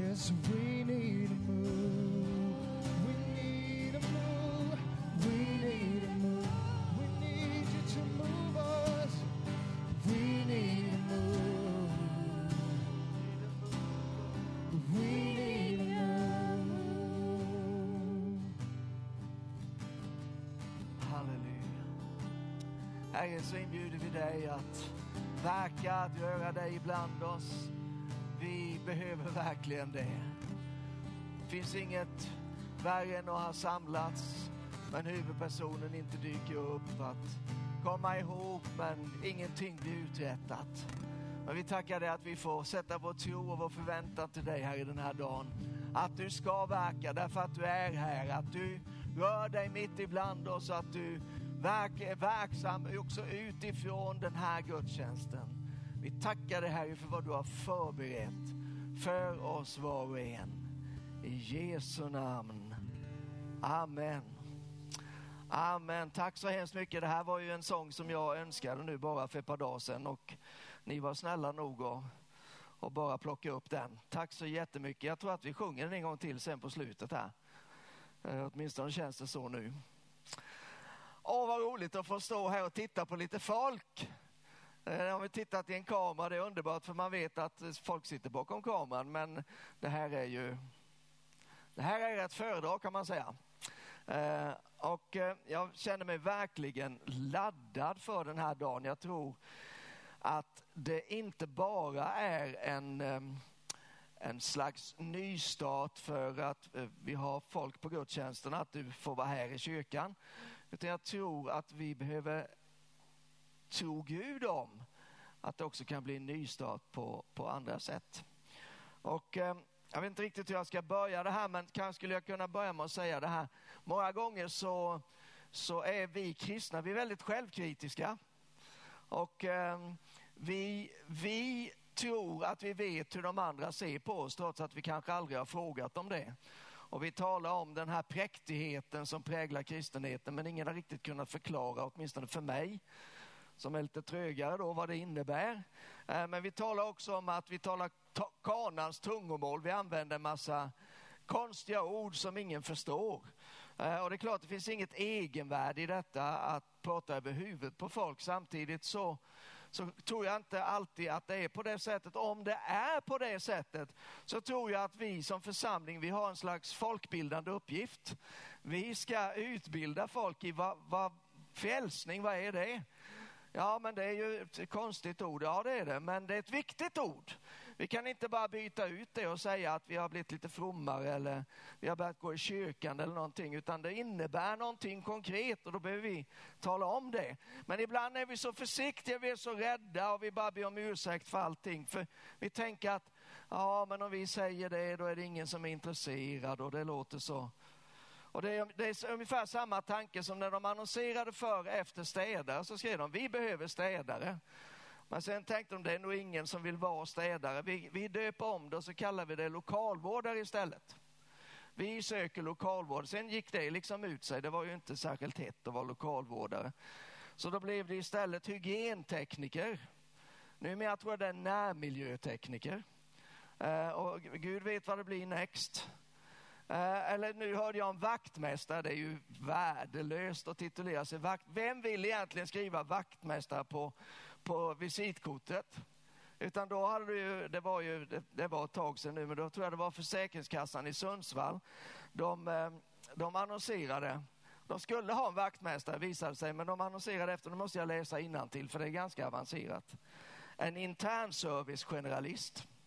Yes, we need a move. We need a move. We need a move. We need you to move us. We need a move. We need a move. Halleluja. Herre, så inbjuder vi dig att verka, att göra dig ibland oss. Vi behöver verkligen det. Det finns inget värre än att ha samlats men huvudpersonen inte dyker upp. Att komma ihop men ingenting blir uträttat. Men vi tackar dig att vi får sätta vår tro och vår förväntan till dig här i den här dagen. Att du ska verka därför att du är här. Att du rör dig mitt ibland oss. Att du verk, är verksam också utifrån den här gudstjänsten. Vi tackar dig Herre för vad du har förberett för oss var och en. I Jesu namn. Amen. Amen. Tack så hemskt mycket. Det här var ju en sång som jag önskade nu bara för ett par dagar sedan och ni var snälla nog att och bara plocka upp den. Tack så jättemycket. Jag tror att vi sjunger den en gång till sen på slutet här. Eh, åtminstone känns det så nu. Åh, vad roligt att få stå här och titta på lite folk. Eh, om vi tittat i en kamera, det är underbart för man vet att eh, folk sitter bakom kameran. Men det här är ju det här är ett föredrag kan man säga. Eh, och jag känner mig verkligen laddad för den här dagen. Jag tror att det inte bara är en, en slags nystart för att vi har folk på gudstjänsterna, att du får vara här i kyrkan. Utan jag tror att vi behöver Tror Gud om att det också kan bli en nystart på, på andra sätt. Och eh, jag vet inte riktigt hur jag ska börja det här, men kanske skulle jag kunna börja med att säga det här. Många gånger så, så är vi kristna, vi är väldigt självkritiska. Och eh, vi, vi tror att vi vet hur de andra ser på oss, trots att vi kanske aldrig har frågat om det. Och vi talar om den här präktigheten som präglar kristenheten, men ingen har riktigt kunnat förklara, åtminstone för mig, som är lite trögare då, vad det innebär. Eh, men vi talar också om att vi talar kanans tungomål. Vi använder en massa konstiga ord som ingen förstår. Eh, och det är klart, det finns inget egenvärde i detta att prata över huvudet på folk. Samtidigt så, så tror jag inte alltid att det är på det sättet. Om det är på det sättet så tror jag att vi som församling, vi har en slags folkbildande uppgift. Vi ska utbilda folk i vad, vad frälsning, vad är det? Ja, men det är ju ett konstigt ord. Ja, det är det, men det är ett viktigt ord. Vi kan inte bara byta ut det och säga att vi har blivit lite frommare eller vi har börjat gå i kyrkan eller någonting, utan det innebär någonting konkret och då behöver vi tala om det. Men ibland är vi så försiktiga, vi är så rädda och vi bara ber om ursäkt för allting. För vi tänker att ja, men om vi säger det, då är det ingen som är intresserad och det låter så och det är, det är ungefär samma tanke som när de annonserade för efter städare så skrev de vi behöver städare. Men sen tänkte de det är nog ingen som vill vara städare. Vi, vi döper om det och så kallar vi det lokalvårdare istället. Vi söker lokalvård. Sen gick det liksom ut sig. Det var ju inte särskilt hett att vara lokalvårdare. Så då blev det istället hygientekniker. Numera tror jag det är närmiljötekniker. Eh, och Gud vet vad det blir next. Eh, eller nu hörde jag om vaktmästare, det är ju värdelöst att titulera sig vakt. Vem vill egentligen skriva vaktmästare på, på visitkortet? Utan då hade du ju, det var ju, det, det var ett tag sedan nu, men då tror jag det var Försäkringskassan i Sundsvall. De, eh, de annonserade, de skulle ha en vaktmästare visade sig, men de annonserade efter, nu måste jag läsa till för det är ganska avancerat. En internservicegeneralist. generalist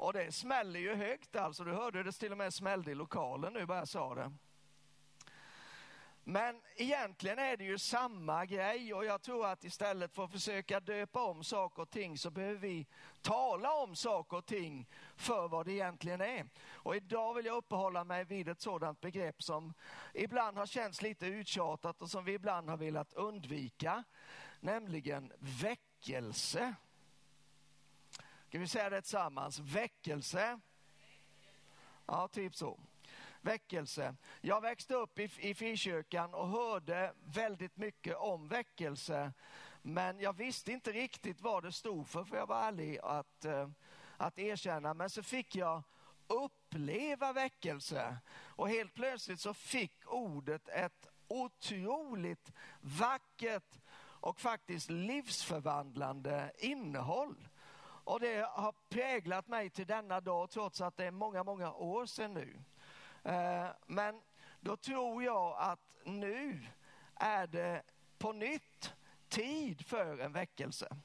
och det smäller ju högt alltså. Du hörde det till och med smällde i lokalen nu bara jag sa det. Men egentligen är det ju samma grej och jag tror att istället för att försöka döpa om saker och ting så behöver vi tala om saker och ting för vad det egentligen är. Och idag vill jag uppehålla mig vid ett sådant begrepp som ibland har känts lite uttjatat och som vi ibland har velat undvika, nämligen väckelse. Ska vi säga det tillsammans? Väckelse. Ja, typ så. Väckelse. Jag växte upp i, i frikyrkan och hörde väldigt mycket om väckelse. Men jag visste inte riktigt vad det stod för, för jag var ärlig att, eh, att erkänna. Men så fick jag uppleva väckelse och helt plötsligt så fick ordet ett otroligt vackert och faktiskt livsförvandlande innehåll. Och det har präglat mig till denna dag trots att det är många, många år sedan nu. Eh, men då tror jag att nu är det på nytt tid för en väckelse.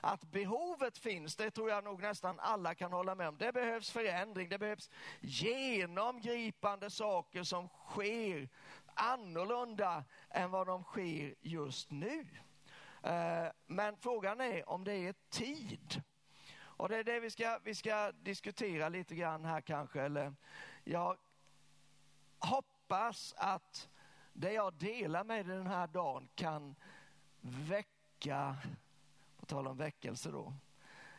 Att behovet finns, det tror jag nog nästan alla kan hålla med om. Det behövs förändring, det behövs genomgripande saker som sker annorlunda än vad de sker just nu. Eh, men frågan är om det är tid. Och det är det vi ska, vi ska diskutera lite grann här kanske. Eller jag hoppas att det jag delar med den här dagen kan väcka, på tal om väckelse då,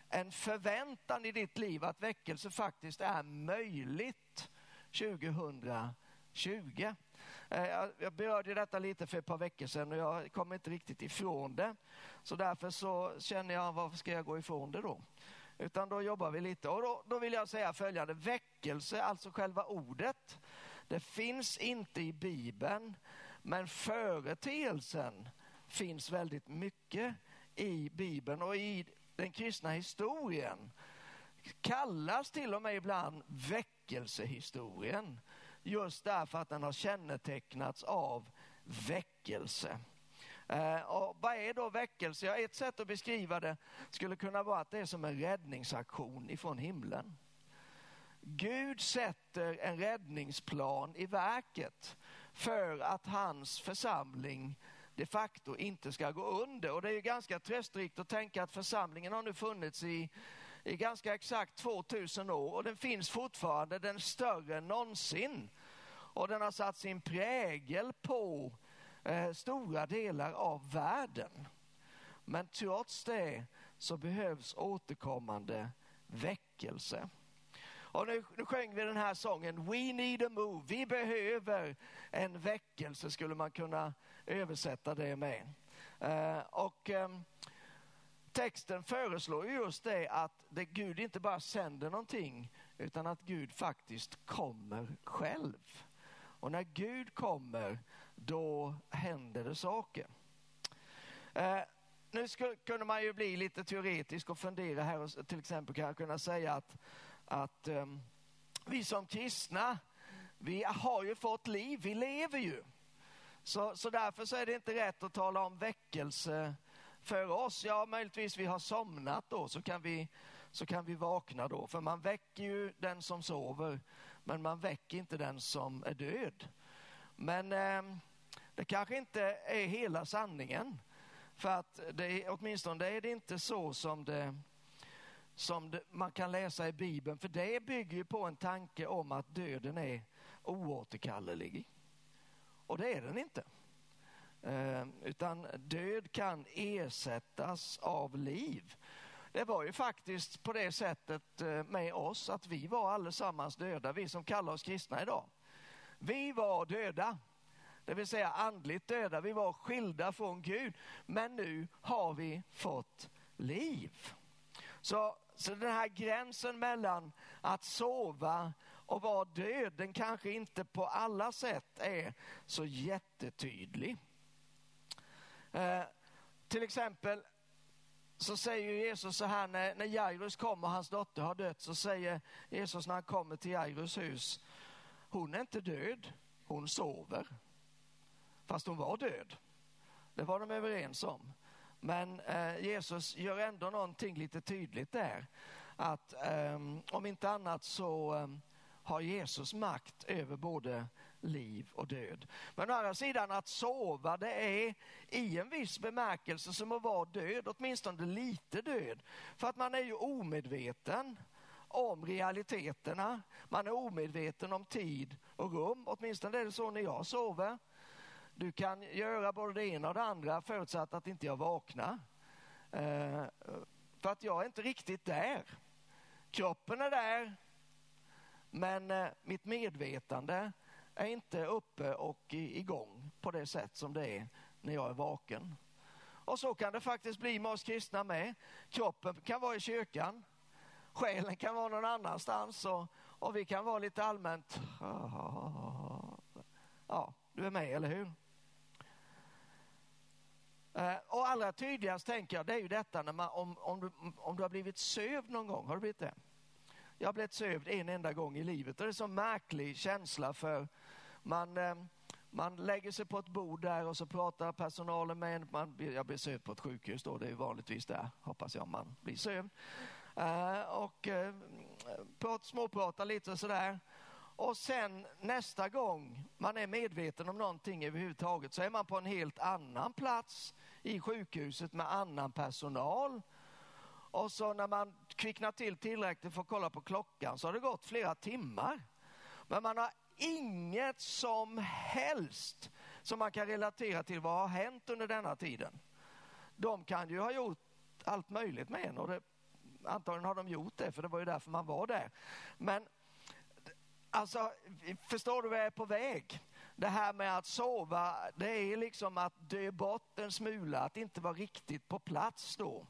en förväntan i ditt liv att väckelse faktiskt är möjligt 2020. Eh, jag berörde detta lite för ett par veckor sedan och jag kom inte riktigt ifrån det. Så därför så känner jag, varför ska jag gå ifrån det då? Utan då jobbar vi lite. Och då, då vill jag säga följande, väckelse, alltså själva ordet, det finns inte i Bibeln, men företeelsen finns väldigt mycket i Bibeln och i den kristna historien kallas till och med ibland väckelsehistorien just därför att den har kännetecknats av väckelse. Eh, och vad är då väckelse? Ja, ett sätt att beskriva det skulle kunna vara att det är som en räddningsaktion ifrån himlen. Gud sätter en räddningsplan i verket för att hans församling de facto inte ska gå under. Och det är ju ganska tröstrikt att tänka att församlingen har nu funnits i, i ganska exakt 2000 år och den finns fortfarande, den är större än någonsin. Och den har satt sin prägel på eh, stora delar av världen. Men trots det så behövs återkommande väckelse. Och nu, nu sjöng vi den här sången, We need a move. Vi behöver en väckelse skulle man kunna översätta det med. Eh, och eh, texten föreslår just det att det Gud inte bara sänder någonting utan att Gud faktiskt kommer själv. Och när Gud kommer då händer det saker. Eh, nu skulle, kunde man ju bli lite teoretisk och fundera här och till exempel kan jag kunna säga att, att eh, vi som kristna, vi har ju fått liv, vi lever ju. Så, så därför så är det inte rätt att tala om väckelse för oss. Ja, möjligtvis vi har somnat då så kan vi, så kan vi vakna då. För man väcker ju den som sover, men man väcker inte den som är död. Men eh, det kanske inte är hela sanningen. För att det, åtminstone är det inte så som, det, som det, man kan läsa i Bibeln. För det bygger ju på en tanke om att döden är oåterkallelig. Och det är den inte. Eh, utan död kan ersättas av liv. Det var ju faktiskt på det sättet eh, med oss att vi var allesammans döda, vi som kallar oss kristna idag. Vi var döda det vill säga andligt döda. Vi var skilda från Gud, men nu har vi fått liv. Så, så den här gränsen mellan att sova och vara död, den kanske inte på alla sätt är så jättetydlig. Eh, till exempel så säger Jesus så här när, när Jairus kommer och hans dotter har dött så säger Jesus när han kommer till Jairus hus, hon är inte död, hon sover fast hon var död. Det var de överens om. Men eh, Jesus gör ändå någonting lite tydligt där. Att eh, om inte annat så eh, har Jesus makt över både liv och död. Men å andra sidan att sova det är i en viss bemärkelse som att vara död, åtminstone lite död. För att man är ju omedveten om realiteterna. Man är omedveten om tid och rum, åtminstone är det så när jag sover. Du kan göra både det ena och det andra förutsatt att inte jag vaknar. Eh, för att jag är inte riktigt där. Kroppen är där, men eh, mitt medvetande är inte uppe och igång på det sätt som det är när jag är vaken. Och så kan det faktiskt bli med oss kristna med. Kroppen kan vara i kyrkan, själen kan vara någon annanstans och, och vi kan vara lite allmänt, ja, du är med, eller hur? Eh, och allra tydligast tänker jag, det är ju detta när man, om, om, du, om du har blivit sövd någon gång, har du blivit det? Jag har blivit sövd en enda gång i livet och det är en så märklig känsla för man, eh, man lägger sig på ett bord där och så pratar personalen med en. Man, jag blir sövd på ett sjukhus då, det är vanligtvis där, hoppas jag man blir sövd. Eh, och småpratar lite och sådär. Och sen nästa gång man är medveten om någonting överhuvudtaget så är man på en helt annan plats i sjukhuset med annan personal. Och så när man kvicknar till tillräckligt för att kolla på klockan så har det gått flera timmar. Men man har inget som helst som man kan relatera till vad har hänt under denna tiden. De kan ju ha gjort allt möjligt med en och det, antagligen har de gjort det för det var ju därför man var där. Men alltså, förstår du vad jag är på väg? Det här med att sova, det är liksom att dö bort en smula, att inte vara riktigt på plats då.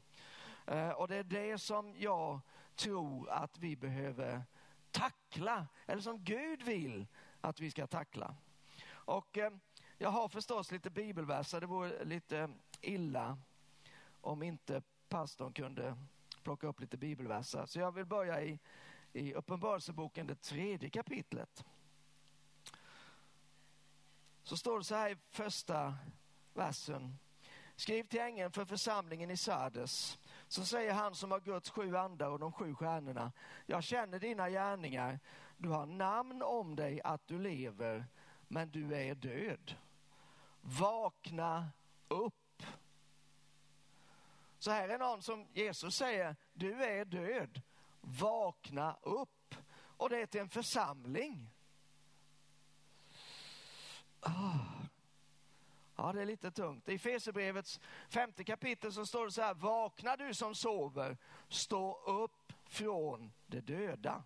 Eh, och det är det som jag tror att vi behöver tackla, eller som Gud vill att vi ska tackla. Och eh, jag har förstås lite bibelverser, det vore lite illa om inte pastorn kunde plocka upp lite bibelverser. Så jag vill börja i, i Uppenbarelseboken, det tredje kapitlet. Så står det så här i första versen. Skriv till ängeln för församlingen i Sardes. Så säger han som har Guds sju andar och de sju stjärnorna. Jag känner dina gärningar. Du har namn om dig att du lever, men du är död. Vakna upp. Så här är någon som Jesus säger, du är död. Vakna upp. Och det är till en församling. Oh. Ja, det är lite tungt. I Fesebrevets femte kapitel så står det så här, vakna du som sover, stå upp från de döda.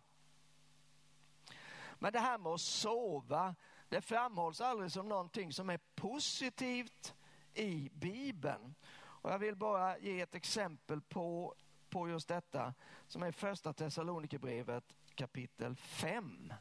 Men det här med att sova, det framhålls aldrig som någonting som är positivt i Bibeln. Och jag vill bara ge ett exempel på, på just detta som är första Thessalonikerbrevet kapitel 5.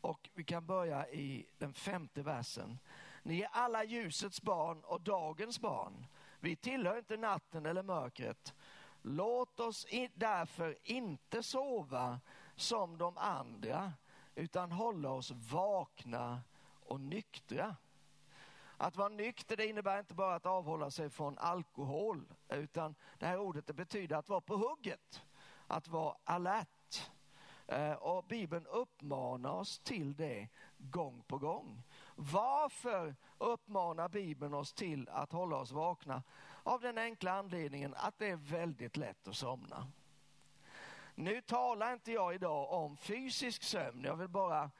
Och vi kan börja i den femte versen. Ni är alla ljusets barn och dagens barn. Vi tillhör inte natten eller mörkret. Låt oss därför inte sova som de andra utan hålla oss vakna och nyktra. Att vara nykter det innebär inte bara att avhålla sig från alkohol utan det här ordet det betyder att vara på hugget, att vara alert. Eh, och Bibeln uppmanar oss till det gång på gång. Varför uppmanar Bibeln oss till att hålla oss vakna? Av den enkla anledningen att det är väldigt lätt att somna. Nu talar inte jag idag om fysisk sömn. Jag vill bara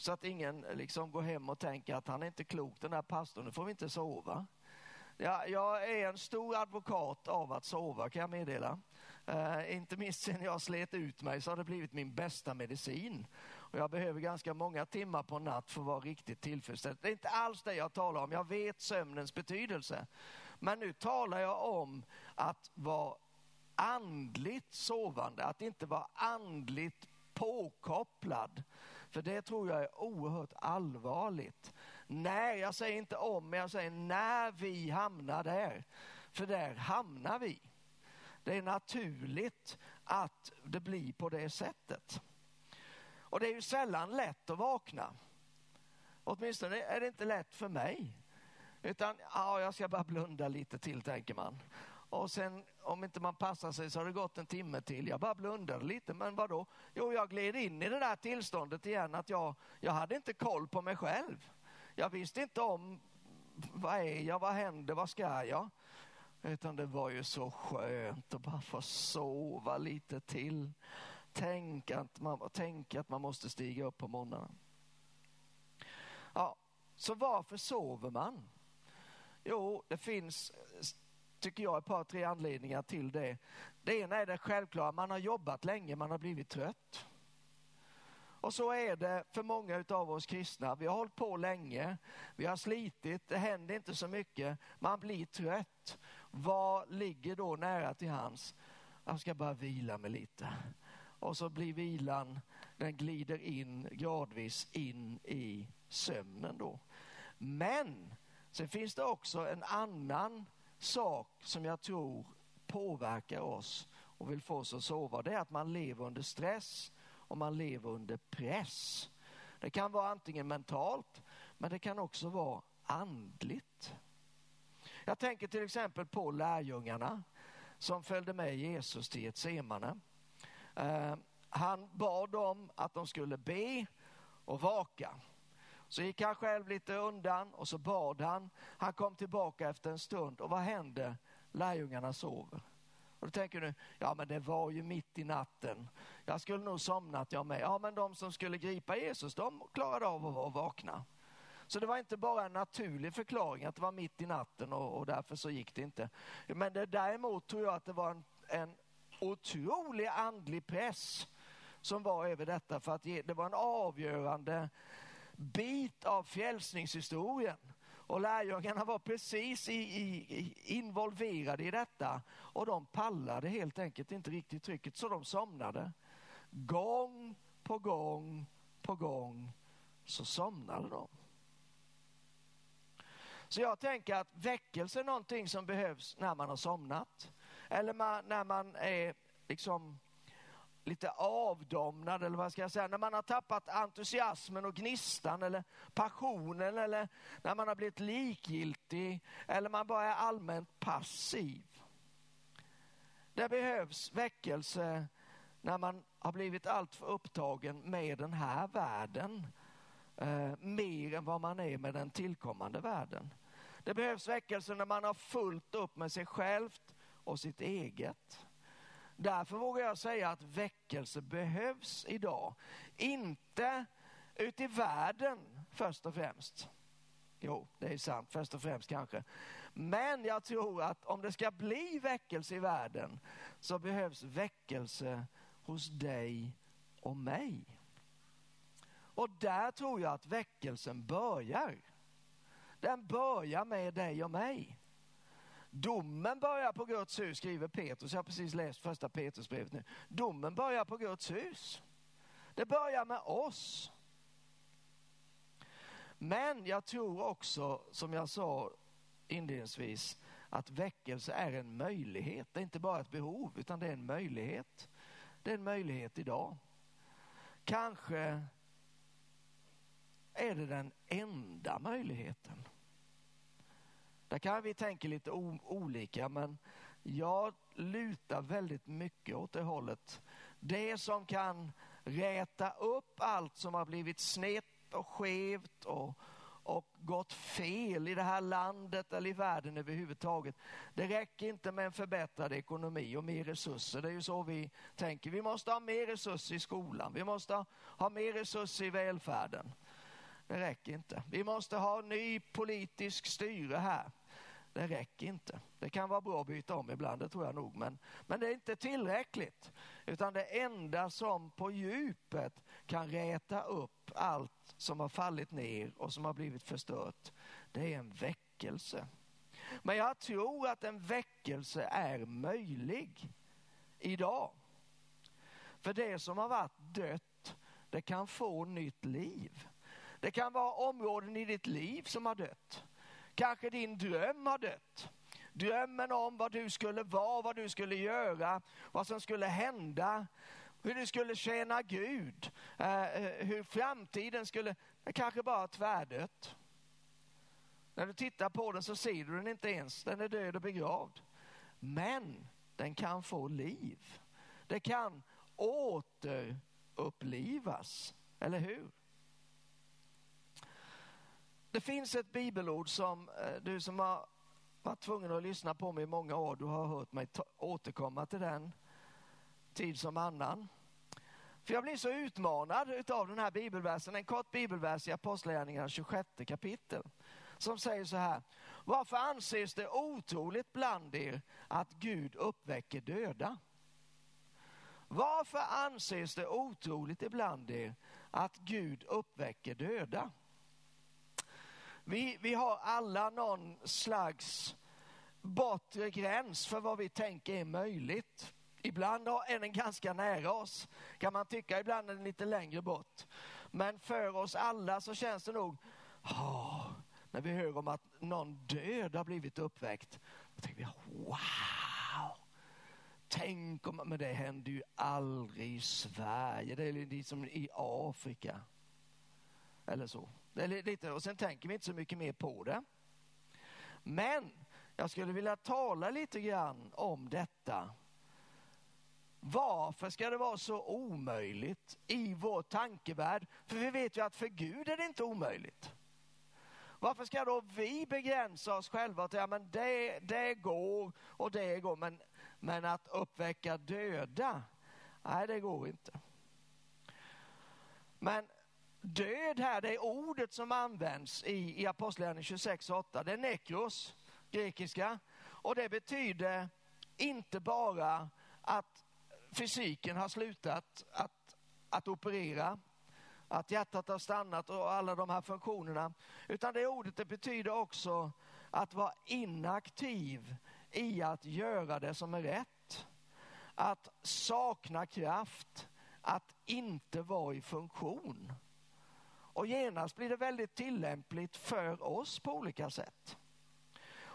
så att ingen eh, liksom går hem och tänker att han är inte klok den här pastorn, nu får vi inte sova. Ja, jag är en stor advokat av att sova kan jag meddela. Eh, inte minst sen jag slet ut mig så har det blivit min bästa medicin. Och jag behöver ganska många timmar på natt för att vara riktigt tillfredsställd. Det är inte alls det jag talar om. Jag vet sömnens betydelse. Men nu talar jag om att vara andligt sovande, att inte vara andligt påkopplad. För det tror jag är oerhört allvarligt. När, jag säger inte om, men jag säger när vi hamnar där. För där hamnar vi. Det är naturligt att det blir på det sättet. Och det är ju sällan lätt att vakna. Åtminstone är det inte lätt för mig. Utan, ja, jag ska bara blunda lite till, tänker man. Och sen om inte man passar sig så har det gått en timme till. Jag bara blundade lite, men vadå? Jo, jag gled in i det där tillståndet igen att jag, jag hade inte koll på mig själv. Jag visste inte om vad är jag, vad händer, vad ska jag? Utan det var ju så skönt att bara få sova lite till. Tänk att man, tänk att man måste stiga upp på morgonen. Ja, så varför sover man? Jo, det finns, tycker jag, ett par, tre anledningar till det. Det ena är det självklara, man har jobbat länge, man har blivit trött. Och så är det för många av oss kristna. Vi har hållit på länge, vi har slitit, det händer inte så mycket, man blir trött. vad ligger då nära till hans? Jag ska bara vila mig lite. Och så blir vilan, den glider in gradvis in i sömnen då. Men sen finns det också en annan sak som jag tror påverkar oss och vill få oss att sova. Det är att man lever under stress och man lever under press. Det kan vara antingen mentalt, men det kan också vara andligt. Jag tänker till exempel på lärjungarna som följde med Jesus till Getsemane. Eh, han bad dem att de skulle be och vaka. Så gick han själv lite undan och så bad han. Han kom tillbaka efter en stund och vad hände? Lärjungarna sover. Och då tänker du, ja men det var ju mitt i natten. Jag skulle nog somnat jag med. Ja men de som skulle gripa Jesus, de klarade av att vara vakna. Så det var inte bara en naturlig förklaring att det var mitt i natten och, och därför så gick det inte. Men det, däremot tror jag att det var en, en otrolig andlig press som var över detta för att ge, det var en avgörande bit av frälsningshistorien. Och lärjungarna var precis i, i, involverade i detta och de pallade helt enkelt inte riktigt trycket så de somnade. Gång på gång på gång så somnade de. Så jag tänker att väckelse är någonting som behövs när man har somnat. Eller man, när man är liksom lite avdomnad eller vad ska jag säga, när man har tappat entusiasmen och gnistan eller passionen eller när man har blivit likgiltig eller man bara är allmänt passiv. Det behövs väckelse när man har blivit alltför upptagen med den här världen. Eh, mer än vad man är med den tillkommande världen. Det behövs väckelse när man har fullt upp med sig självt och sitt eget. Därför vågar jag säga att väckelse behövs idag. Inte ute i världen först och främst. Jo, det är sant, först och främst kanske. Men jag tror att om det ska bli väckelse i världen så behövs väckelse hos dig och mig. Och där tror jag att väckelsen börjar. Den börjar med dig och mig. Domen börjar på Guds hus, skriver Petrus. Jag har precis läst första Petrusbrevet nu. Domen börjar på Guds hus. Det börjar med oss. Men jag tror också, som jag sa inledningsvis, att väckelse är en möjlighet. Det är inte bara ett behov, utan det är en möjlighet. Det är en möjlighet idag. Kanske är det den enda möjligheten. Där kan vi tänka lite olika, men jag lutar väldigt mycket åt det hållet. Det som kan räta upp allt som har blivit snett och skevt och, och gått fel i det här landet eller i världen överhuvudtaget. Det räcker inte med en förbättrad ekonomi och mer resurser. Det är ju så vi tänker. Vi måste ha mer resurser i skolan. Vi måste ha mer resurser i välfärden. Det räcker inte. Vi måste ha ny politisk styre här. Det räcker inte. Det kan vara bra att byta om ibland, det tror jag nog, men, men det är inte tillräckligt. Utan det enda som på djupet kan räta upp allt som har fallit ner och som har blivit förstört, det är en väckelse. Men jag tror att en väckelse är möjlig idag. För det som har varit dött, det kan få nytt liv. Det kan vara områden i ditt liv som har dött. Kanske din dröm har dött. Drömmen om vad du skulle vara, vad du skulle göra, vad som skulle hända, hur du skulle tjäna Gud, eh, eh, hur framtiden skulle, kanske bara tvärdött. När du tittar på den så ser du den inte ens, den är död och begravd. Men den kan få liv. Det kan återupplivas, eller hur? Det finns ett bibelord som eh, du som har varit tvungen att lyssna på mig i många år, du har hört mig återkomma till den tid som annan. För jag blir så utmanad av den här bibelversen, en kort bibelvers i Apostlagärningarna 26 kapitel. Som säger så här, varför anses det otroligt bland er att Gud uppväcker döda? Varför anses det otroligt ibland er att Gud uppväcker döda? Vi, vi har alla någon slags bortre gräns för vad vi tänker är möjligt. Ibland är den ganska nära oss, kan man tycka. Ibland är den lite längre bort. Men för oss alla så känns det nog, oh, när vi hör om att någon död har blivit uppväckt, då tänker vi wow! Tänk om, men det händer ju aldrig i Sverige, det är liksom i Afrika. Eller så. Det är lite, och sen tänker vi inte så mycket mer på det. Men jag skulle vilja tala lite grann om detta. Varför ska det vara så omöjligt i vår tankevärld? För vi vet ju att för Gud är det inte omöjligt. Varför ska då vi begränsa oss själva till att ja, det, det går och det går, men, men att uppväcka döda, nej det går inte. Men död här, det är ordet som används i, i Apostlagärningarna 26 och 8. Det är nekros, grekiska. Och det betyder inte bara att fysiken har slutat att, att operera, att hjärtat har stannat och alla de här funktionerna. Utan det ordet det betyder också att vara inaktiv i att göra det som är rätt. Att sakna kraft, att inte vara i funktion. Och genast blir det väldigt tillämpligt för oss på olika sätt.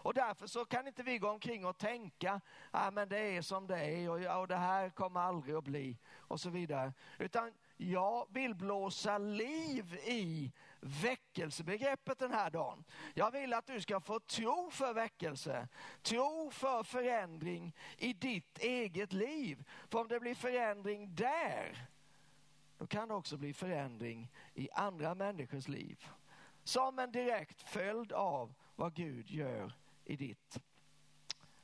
Och därför så kan inte vi gå omkring och tänka, ah, men det är som det är och, och det här kommer aldrig att bli och så vidare. Utan jag vill blåsa liv i väckelsebegreppet den här dagen. Jag vill att du ska få tro för väckelse, tro för förändring i ditt eget liv. För om det blir förändring där, då kan det också bli förändring i andra människors liv. Som en direkt följd av vad Gud gör i, ditt,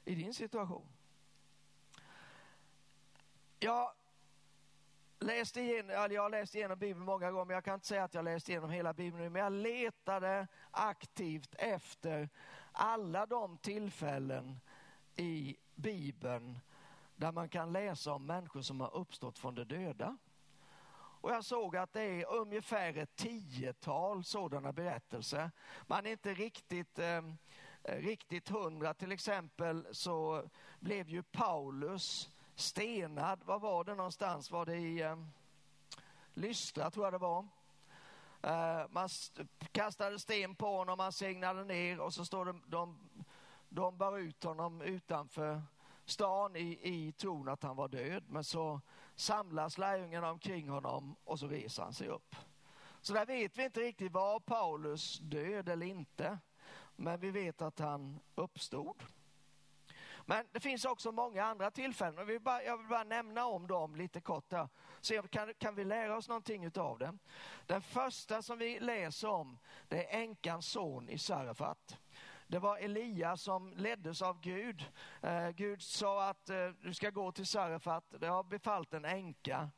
i din situation. Jag läste igenom, jag har läst igenom Bibeln många gånger, men jag kan inte säga att jag läst igenom hela Bibeln nu, men jag letade aktivt efter alla de tillfällen i Bibeln där man kan läsa om människor som har uppstått från de döda. Och jag såg att det är ungefär ett tiotal sådana berättelser. Man är inte riktigt eh, riktigt hundra. Till exempel så blev ju Paulus stenad. Var var det någonstans? Var det i eh, Lystra tror jag det var. Eh, man kastade sten på honom, han segnade ner och så står det, de, de bar ut honom utanför stan i, i tron att han var död. Men så samlas lärjungarna omkring honom och så reser han sig upp. Så där vet vi inte riktigt, var Paulus död eller inte? Men vi vet att han uppstod. Men det finns också många andra tillfällen och vi bara, jag vill bara nämna om dem lite kort. Där. Så kan, kan vi lära oss någonting utav det? Den första som vi läser om, det är änkans son i Sarefat. Det var Elia som leddes av Gud. Eh, Gud sa att eh, du ska gå till Sarefat, det har befallt en änka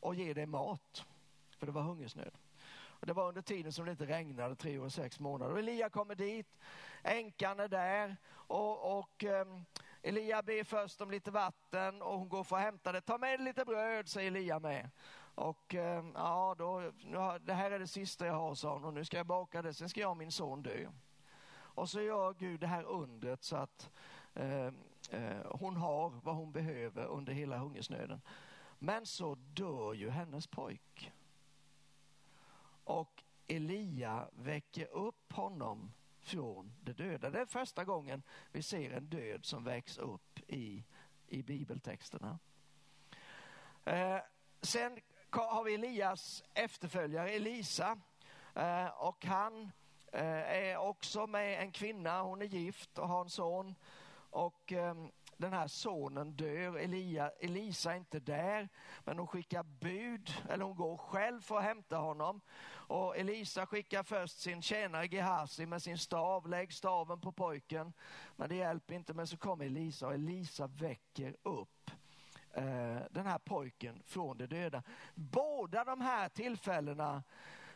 och ge dig mat. För det var hungersnöd. Och det var under tiden som det inte regnade, tre år och sex månader. Och Elia kommer dit, änkan är där och, och eh, Elia ber först om lite vatten och hon går för att hämta det. Ta med lite bröd, säger Elia med. Och ehm, ja, då, det här är det sista jag har, sa hon, och nu ska jag baka det, sen ska jag och min son dö. Och så gör Gud det här undret så att eh, eh, hon har vad hon behöver under hela hungersnöden. Men så dör ju hennes pojk. Och Elia väcker upp honom från de döda. Det är första gången vi ser en död som väcks upp i, i bibeltexterna. Eh, sen har vi Elias efterföljare Elisa eh, och han eh, Eh, är också med en kvinna, hon är gift och har en son. Och ehm, den här sonen dör. Elia, Elisa är inte där, men hon skickar bud, eller hon går själv för att hämta honom. Och Elisa skickar först sin tjänare Gehazi med sin stav, lägg staven på pojken. Men det hjälper inte, men så kommer Elisa och Elisa väcker upp eh, den här pojken från de döda. Båda de här tillfällena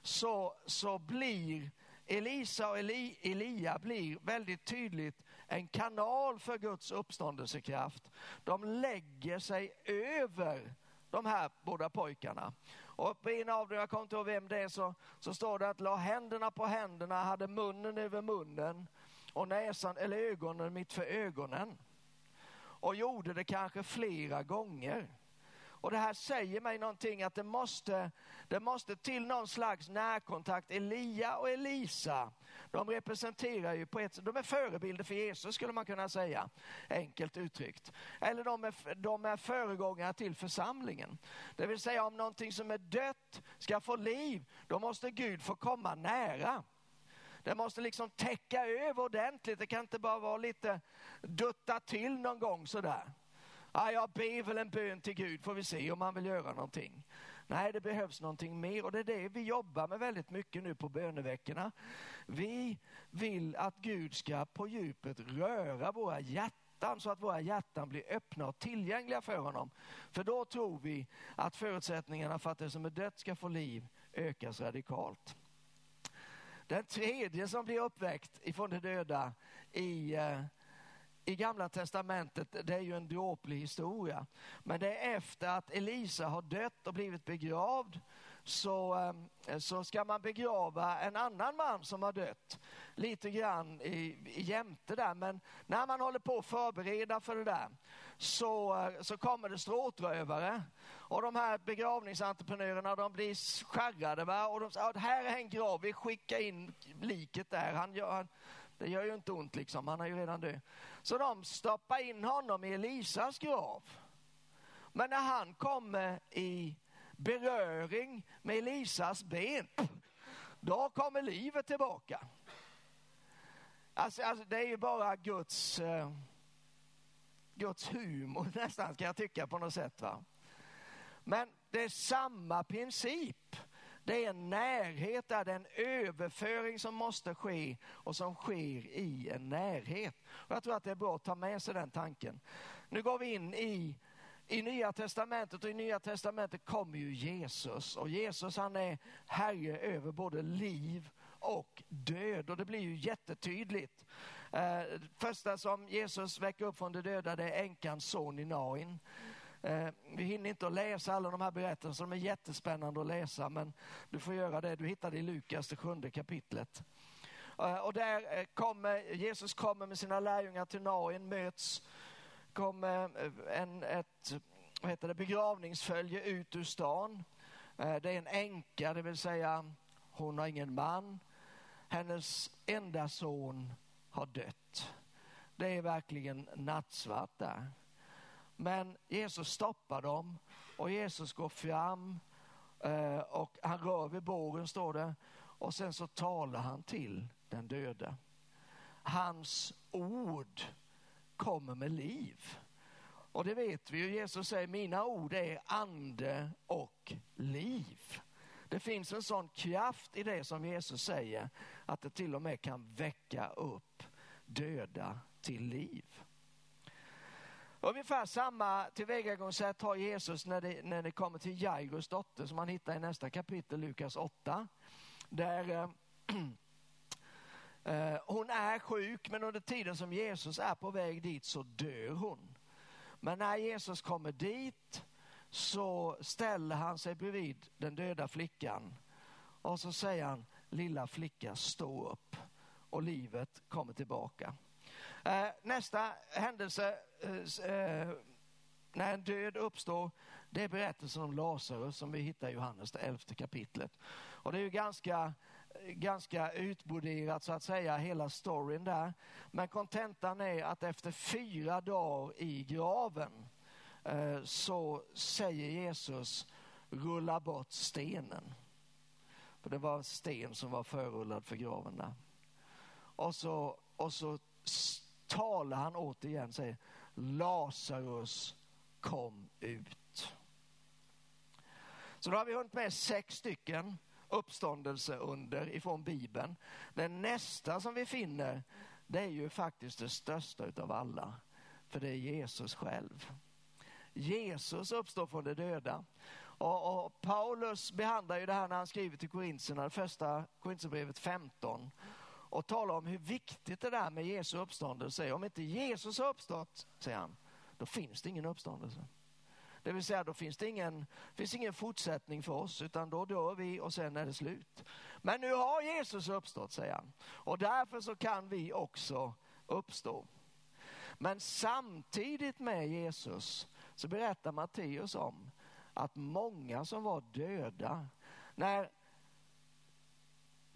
så, så blir Elisa och Eli, Elia blir väldigt tydligt en kanal för Guds uppståndelsekraft. De lägger sig över de här båda pojkarna. Och på en av dem, jag kommer inte ihåg vem det är, så, så står det att la händerna på händerna, hade munnen över munnen och näsan eller ögonen mitt för ögonen. Och gjorde det kanske flera gånger. Och det här säger mig någonting att det måste, det måste till någon slags närkontakt. Elia och Elisa, de representerar ju på ett de är förebilder för Jesus skulle man kunna säga, enkelt uttryckt. Eller de är, de är föregångare till församlingen. Det vill säga om någonting som är dött ska få liv, då måste Gud få komma nära. Det måste liksom täcka över ordentligt, det kan inte bara vara lite dutta till någon gång sådär. Ah, jag ber väl en bön till Gud får vi se om han vill göra någonting. Nej, det behövs någonting mer och det är det vi jobbar med väldigt mycket nu på böneveckorna. Vi vill att Gud ska på djupet röra våra hjärtan så att våra hjärtan blir öppna och tillgängliga för honom. För då tror vi att förutsättningarna för att det som är dött ska få liv ökas radikalt. Den tredje som blir uppväckt ifrån de döda i eh, i gamla testamentet, det är ju en dråplig historia. Men det är efter att Elisa har dött och blivit begravd så, ehm, så ska man begrava en annan man som har dött. Lite grann i, i jämte där. Men när man håller på att förbereda för det där så, eh, så kommer det stråtrövare. Och de här begravningsentreprenörerna de blir skärrade. Va? Och de säger, här är en grav, vi skickar in liket där. Han gör, det gör ju inte ont liksom, han är ju redan död. Så de stoppar in honom i Elisas grav. Men när han kommer i beröring med Elisas ben, då kommer livet tillbaka. Alltså, alltså det är ju bara Guds, eh, Guds humor nästan, kan jag tycka på något sätt. Va? Men det är samma princip. Det är en närhet där, det är en överföring som måste ske och som sker i en närhet. Och jag tror att det är bra att ta med sig den tanken. Nu går vi in i, i Nya Testamentet och i Nya Testamentet kommer ju Jesus och Jesus han är herre över både liv och död och det blir ju jättetydligt. Eh, första som Jesus väcker upp från de döda det är änkans son i Nain. Eh, vi hinner inte att läsa alla de här berättelserna, de är jättespännande att läsa, men du får göra det. Du hittar det i Lukas, det sjunde kapitlet. Eh, och där eh, kommer, Jesus kommer med sina lärjungar till Nain, möts, kommer eh, en, ett vad heter det, begravningsfölje ut ur stan. Eh, det är en änka, det vill säga hon har ingen man. Hennes enda son har dött. Det är verkligen nattsvart där. Men Jesus stoppar dem och Jesus går fram eh, och han rör vid bågen står det och sen så talar han till den döde. Hans ord kommer med liv. Och det vet vi ju, Jesus säger mina ord är ande och liv. Det finns en sån kraft i det som Jesus säger att det till och med kan väcka upp döda till liv. Ungefär samma tillvägagångssätt har Jesus när det, när det kommer till Jairus dotter som man hittar i nästa kapitel, Lukas 8. Där eh, eh, hon är sjuk men under tiden som Jesus är på väg dit så dör hon. Men när Jesus kommer dit så ställer han sig bredvid den döda flickan och så säger han, lilla flicka stå upp och livet kommer tillbaka. Eh, nästa händelse eh, eh när en död uppstår, det är berättelsen om Lazarus som vi hittar i Johannes, det elfte kapitlet. Och det är ju ganska, ganska utbroderat så att säga, hela storyn där. Men kontentan är att efter fyra dagar i graven eh, så säger Jesus, rulla bort stenen. För det var sten som var förrullad för graven där. Och så, och så talar han återigen och säger Lazarus kom ut. Så då har vi hunnit med sex stycken uppståndelseunder ifrån Bibeln. Den nästa som vi finner det är ju faktiskt det största utav alla. För det är Jesus själv. Jesus uppstår från de döda. Och, och Paulus behandlar ju det här när han skriver till Korintierna, första Korintierbrevet 15 och talar om hur viktigt det där med Jesu uppståndelse är. Om inte Jesus har uppstått, säger han, då finns det ingen uppståndelse. Det vill säga då finns det ingen, finns ingen fortsättning för oss utan då dör vi och sen är det slut. Men nu har Jesus uppstått säger han och därför så kan vi också uppstå. Men samtidigt med Jesus så berättar Matteus om att många som var döda, när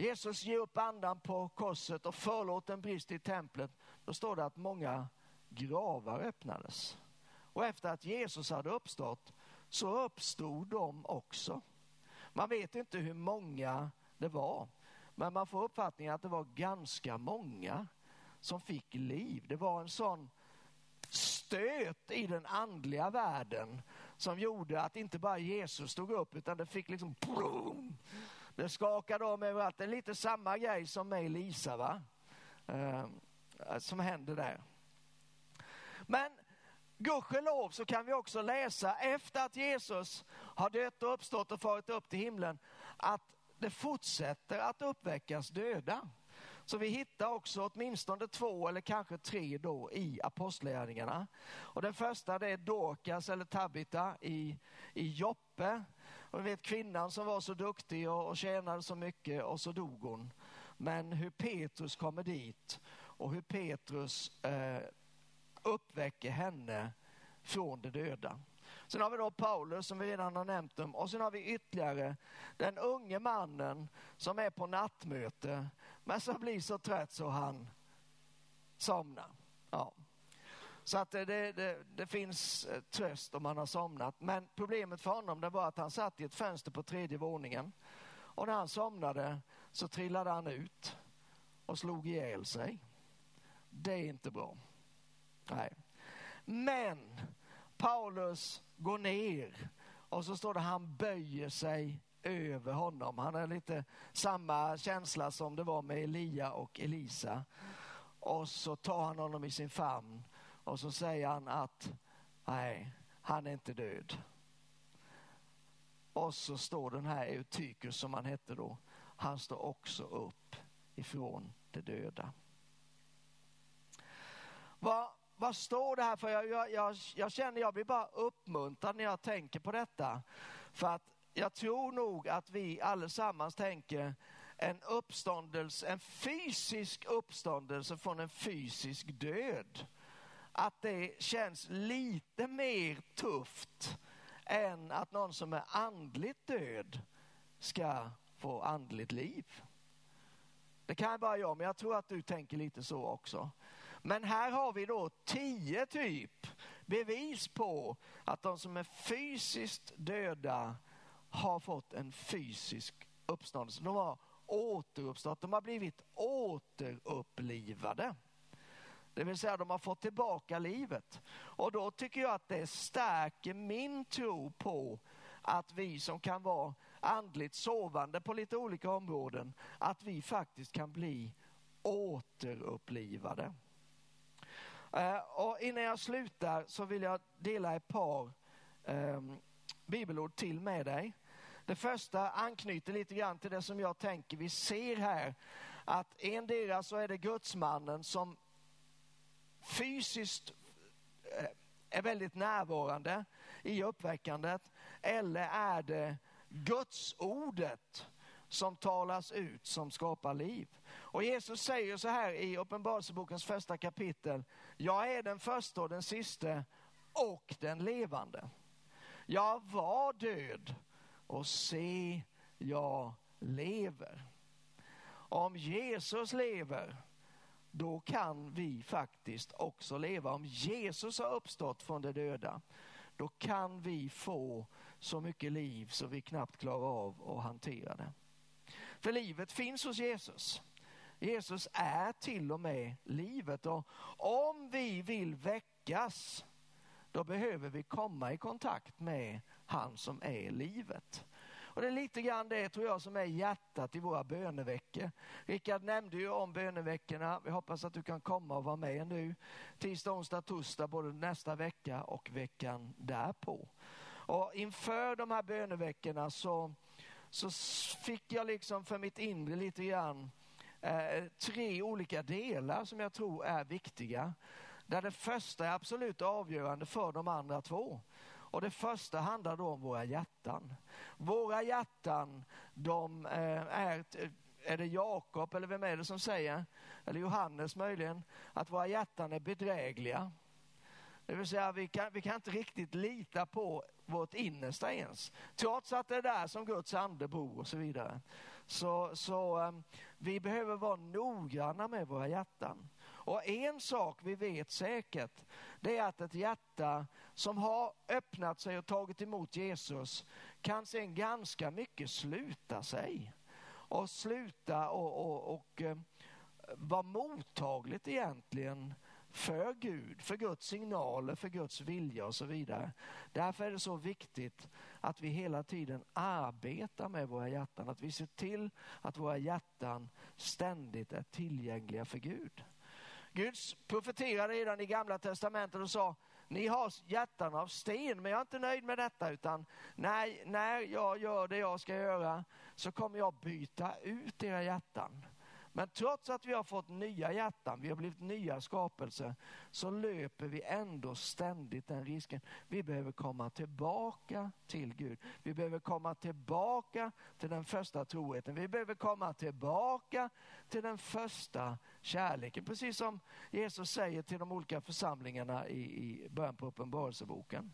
Jesus ger upp andan på korset och förlåter en brist i templet, då står det att många gravar öppnades. Och efter att Jesus hade uppstått så uppstod de också. Man vet inte hur många det var, men man får uppfattningen att det var ganska många som fick liv. Det var en sån stöt i den andliga världen som gjorde att inte bara Jesus stod upp utan det fick liksom boom, det skakade om överallt. Det är lite samma grej som med Lisa va? Ehm, eh, som händer där. Men gudskelov så kan vi också läsa efter att Jesus har dött och uppstått och farit upp till himlen att det fortsätter att uppväckas döda. Så vi hittar också åtminstone två eller kanske tre då i apostlagärningarna. Och den första det är Dorcas eller Tabita i, i Joppe. Och vet kvinnan som var så duktig och, och tjänade så mycket och så dog hon. Men hur Petrus kommer dit och hur Petrus eh, uppväcker henne från de döda. Sen har vi då Paulus som vi redan har nämnt om och sen har vi ytterligare den unge mannen som är på nattmöte men som blir så trött så han somnar. Ja. Så att eh, det, det, det, finns eh, tröst om man har somnat. Men problemet för honom det var att han satt i ett fönster på tredje våningen. Och när han somnade så trillade han ut och slog ihjäl sig. Det är inte bra. Nej. Men Paulus går ner och så står det han böjer sig över honom. Han har lite samma känsla som det var med Elia och Elisa. Och så tar han honom i sin famn och så säger han att nej, han är inte död. Och så står den här Eutykus som han hette då, han står också upp ifrån de döda. Vad, vad står det här för? Jag, jag, jag, jag känner jag blir bara uppmuntrad när jag tänker på detta. För att jag tror nog att vi allesammans tänker en uppståndelse, en fysisk uppståndelse från en fysisk död. Att det känns lite mer tufft än att någon som är andligt död ska få andligt liv. Det kan bara jag, men jag tror att du tänker lite så också. Men här har vi då tio typ bevis på att de som är fysiskt döda har fått en fysisk uppståndelse. De har återuppstått, de har blivit återupplivade. Det vill säga de har fått tillbaka livet. Och då tycker jag att det stärker min tro på att vi som kan vara andligt sovande på lite olika områden, att vi faktiskt kan bli återupplivade. Eh, och innan jag slutar så vill jag dela ett par eh, bibelord till med dig. Det första anknyter lite grann till det som jag tänker vi ser här. Att endera så är det gudsmannen som fysiskt eh, är väldigt närvarande i uppväckandet. Eller är det gudsordet som talas ut som skapar liv. Och Jesus säger så här i Uppenbarelsebokens första kapitel. Jag är den första och den siste och den levande. Jag var död och se, jag lever. Om Jesus lever, då kan vi faktiskt också leva. Om Jesus har uppstått från de döda, då kan vi få så mycket liv så vi knappt klarar av att hantera det. För livet finns hos Jesus. Jesus är till och med livet och om vi vill väckas då behöver vi komma i kontakt med han som är livet. Och det är lite grann det tror jag som är hjärtat i våra böneveckor. Rickard nämnde ju om böneveckorna. Vi hoppas att du kan komma och vara med nu. Tisdag, onsdag, torsdag både nästa vecka och veckan därpå. Och inför de här böneveckorna så, så fick jag liksom för mitt inre lite grann eh, tre olika delar som jag tror är viktiga. Där det första är absolut avgörande för de andra två. Och det första handlar då om våra hjärtan. Våra hjärtan, de eh, är, är det Jakob eller vem är det som säger, eller Johannes möjligen, att våra hjärtan är bedrägliga. Det vill säga vi kan, vi kan inte riktigt lita på vårt innersta ens. Trots att det är där som Guds ande bor och så vidare. Så, så eh, vi behöver vara noggranna med våra hjärtan. Och en sak vi vet säkert, det är att ett hjärta som har öppnat sig och tagit emot Jesus kan sen ganska mycket sluta sig. Och sluta och, och, och eh, vara mottagligt egentligen för Gud, för Guds signaler, för Guds vilja och så vidare. Därför är det så viktigt att vi hela tiden arbetar med våra hjärtan, att vi ser till att våra hjärtan ständigt är tillgängliga för Gud. Gud profeterade redan i gamla testamentet och sa, ni har hjärtan av sten, men jag är inte nöjd med detta utan när, när jag gör det jag ska göra så kommer jag byta ut era hjärtan men trots att vi har fått nya hjärtan, vi har blivit nya skapelser, så löper vi ändå ständigt den risken. Vi behöver komma tillbaka till Gud. Vi behöver komma tillbaka till den första troheten. Vi behöver komma tillbaka till den första kärleken. Precis som Jesus säger till de olika församlingarna i, i början på Uppenbarelseboken.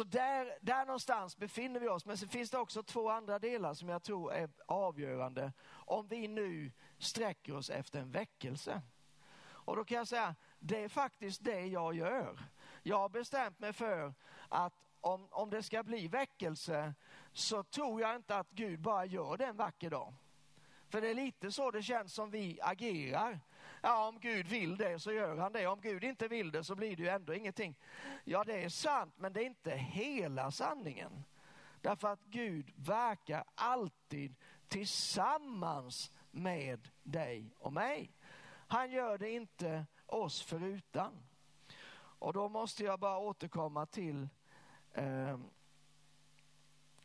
Så där, där någonstans befinner vi oss. Men så finns det också två andra delar som jag tror är avgörande om vi nu sträcker oss efter en väckelse. Och då kan jag säga, det är faktiskt det jag gör. Jag har bestämt mig för att om, om det ska bli väckelse så tror jag inte att Gud bara gör det en vacker dag. För det är lite så det känns som vi agerar. Ja, om Gud vill det så gör han det. Om Gud inte vill det så blir det ju ändå ingenting. Ja, det är sant, men det är inte hela sanningen. Därför att Gud verkar alltid tillsammans med dig och mig. Han gör det inte oss förutan. Och då måste jag bara återkomma till eh,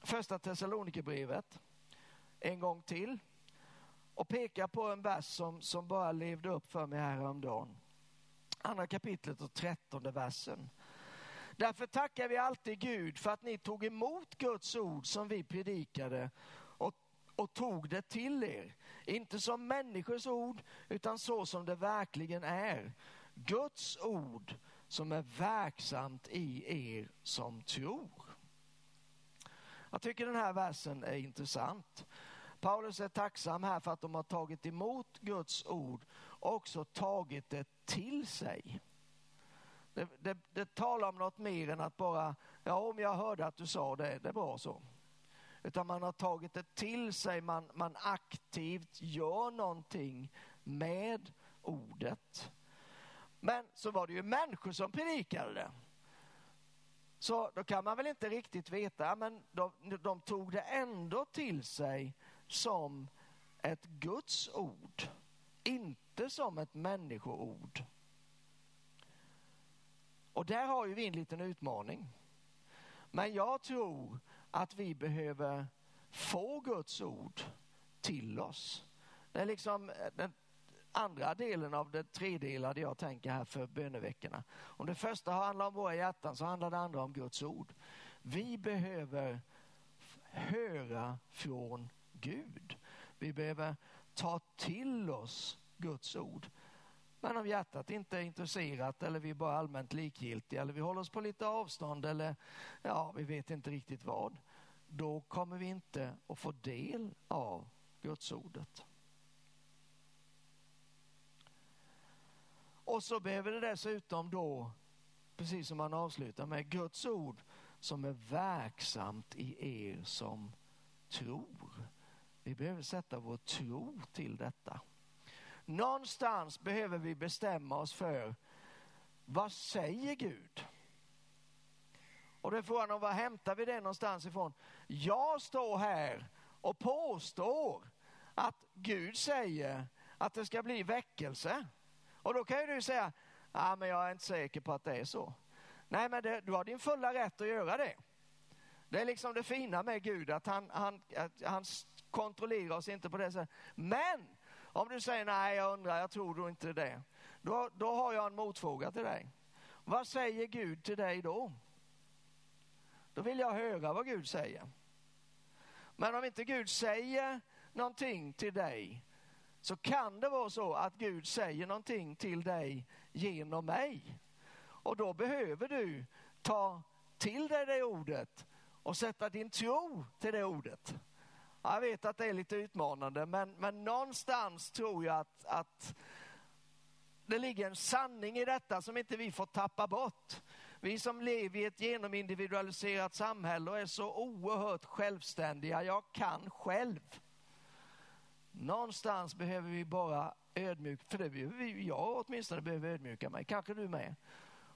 första Thessalonikerbrevet en gång till och peka på en vers som, som bara levde upp för mig häromdagen. Andra kapitlet och trettonde versen. Därför tackar vi alltid Gud för att ni tog emot Guds ord som vi predikade och, och tog det till er. Inte som människors ord utan så som det verkligen är. Guds ord som är verksamt i er som tror. Jag tycker den här versen är intressant. Paulus är tacksam här för att de har tagit emot Guds ord och också tagit det till sig. Det, det, det talar om något mer än att bara, ja om jag hörde att du sa det, det är bra så. Utan man har tagit det till sig, man, man aktivt gör någonting med ordet. Men så var det ju människor som predikade det. Så då kan man väl inte riktigt veta, men de, de tog det ändå till sig som ett Guds ord, inte som ett människoord. Och där har ju vi en liten utmaning. Men jag tror att vi behöver få Guds ord till oss. Det är liksom eh, den andra delen av det tredelade jag tänker här för böneveckorna. Om det första handlar om våra hjärtan så handlar det andra om Guds ord. Vi behöver höra från Gud. Vi behöver ta till oss Guds ord. Men om hjärtat inte är intresserat eller vi är bara allmänt likgiltiga eller vi håller oss på lite avstånd eller ja, vi vet inte riktigt vad. Då kommer vi inte att få del av Guds ordet. Och så behöver det dessutom då, precis som man avslutar med, Guds ord som är verksamt i er som tror. Vi behöver sätta vår tro till detta. Någonstans behöver vi bestämma oss för vad säger Gud? Och då är frågan om var hämtar vi det någonstans ifrån? Jag står här och påstår att Gud säger att det ska bli väckelse. Och då kan ju du säga, ah, men jag är inte säker på att det är så. Nej, men det, du har din fulla rätt att göra det. Det är liksom det fina med Gud, att han, han, att han kontrollera oss inte på det sättet. Men om du säger nej, jag undrar, jag tror då inte det. Då, då har jag en motfråga till dig. Vad säger Gud till dig då? Då vill jag höra vad Gud säger. Men om inte Gud säger någonting till dig så kan det vara så att Gud säger någonting till dig genom mig. Och då behöver du ta till dig det ordet och sätta din tro till det ordet. Jag vet att det är lite utmanande men, men någonstans tror jag att, att det ligger en sanning i detta som inte vi får tappa bort. Vi som lever i ett genomindividualiserat samhälle och är så oerhört självständiga, jag kan själv. Någonstans behöver vi bara ödmjuka, för det behöver vi, jag åtminstone behöver ödmjuka mig, kanske du med.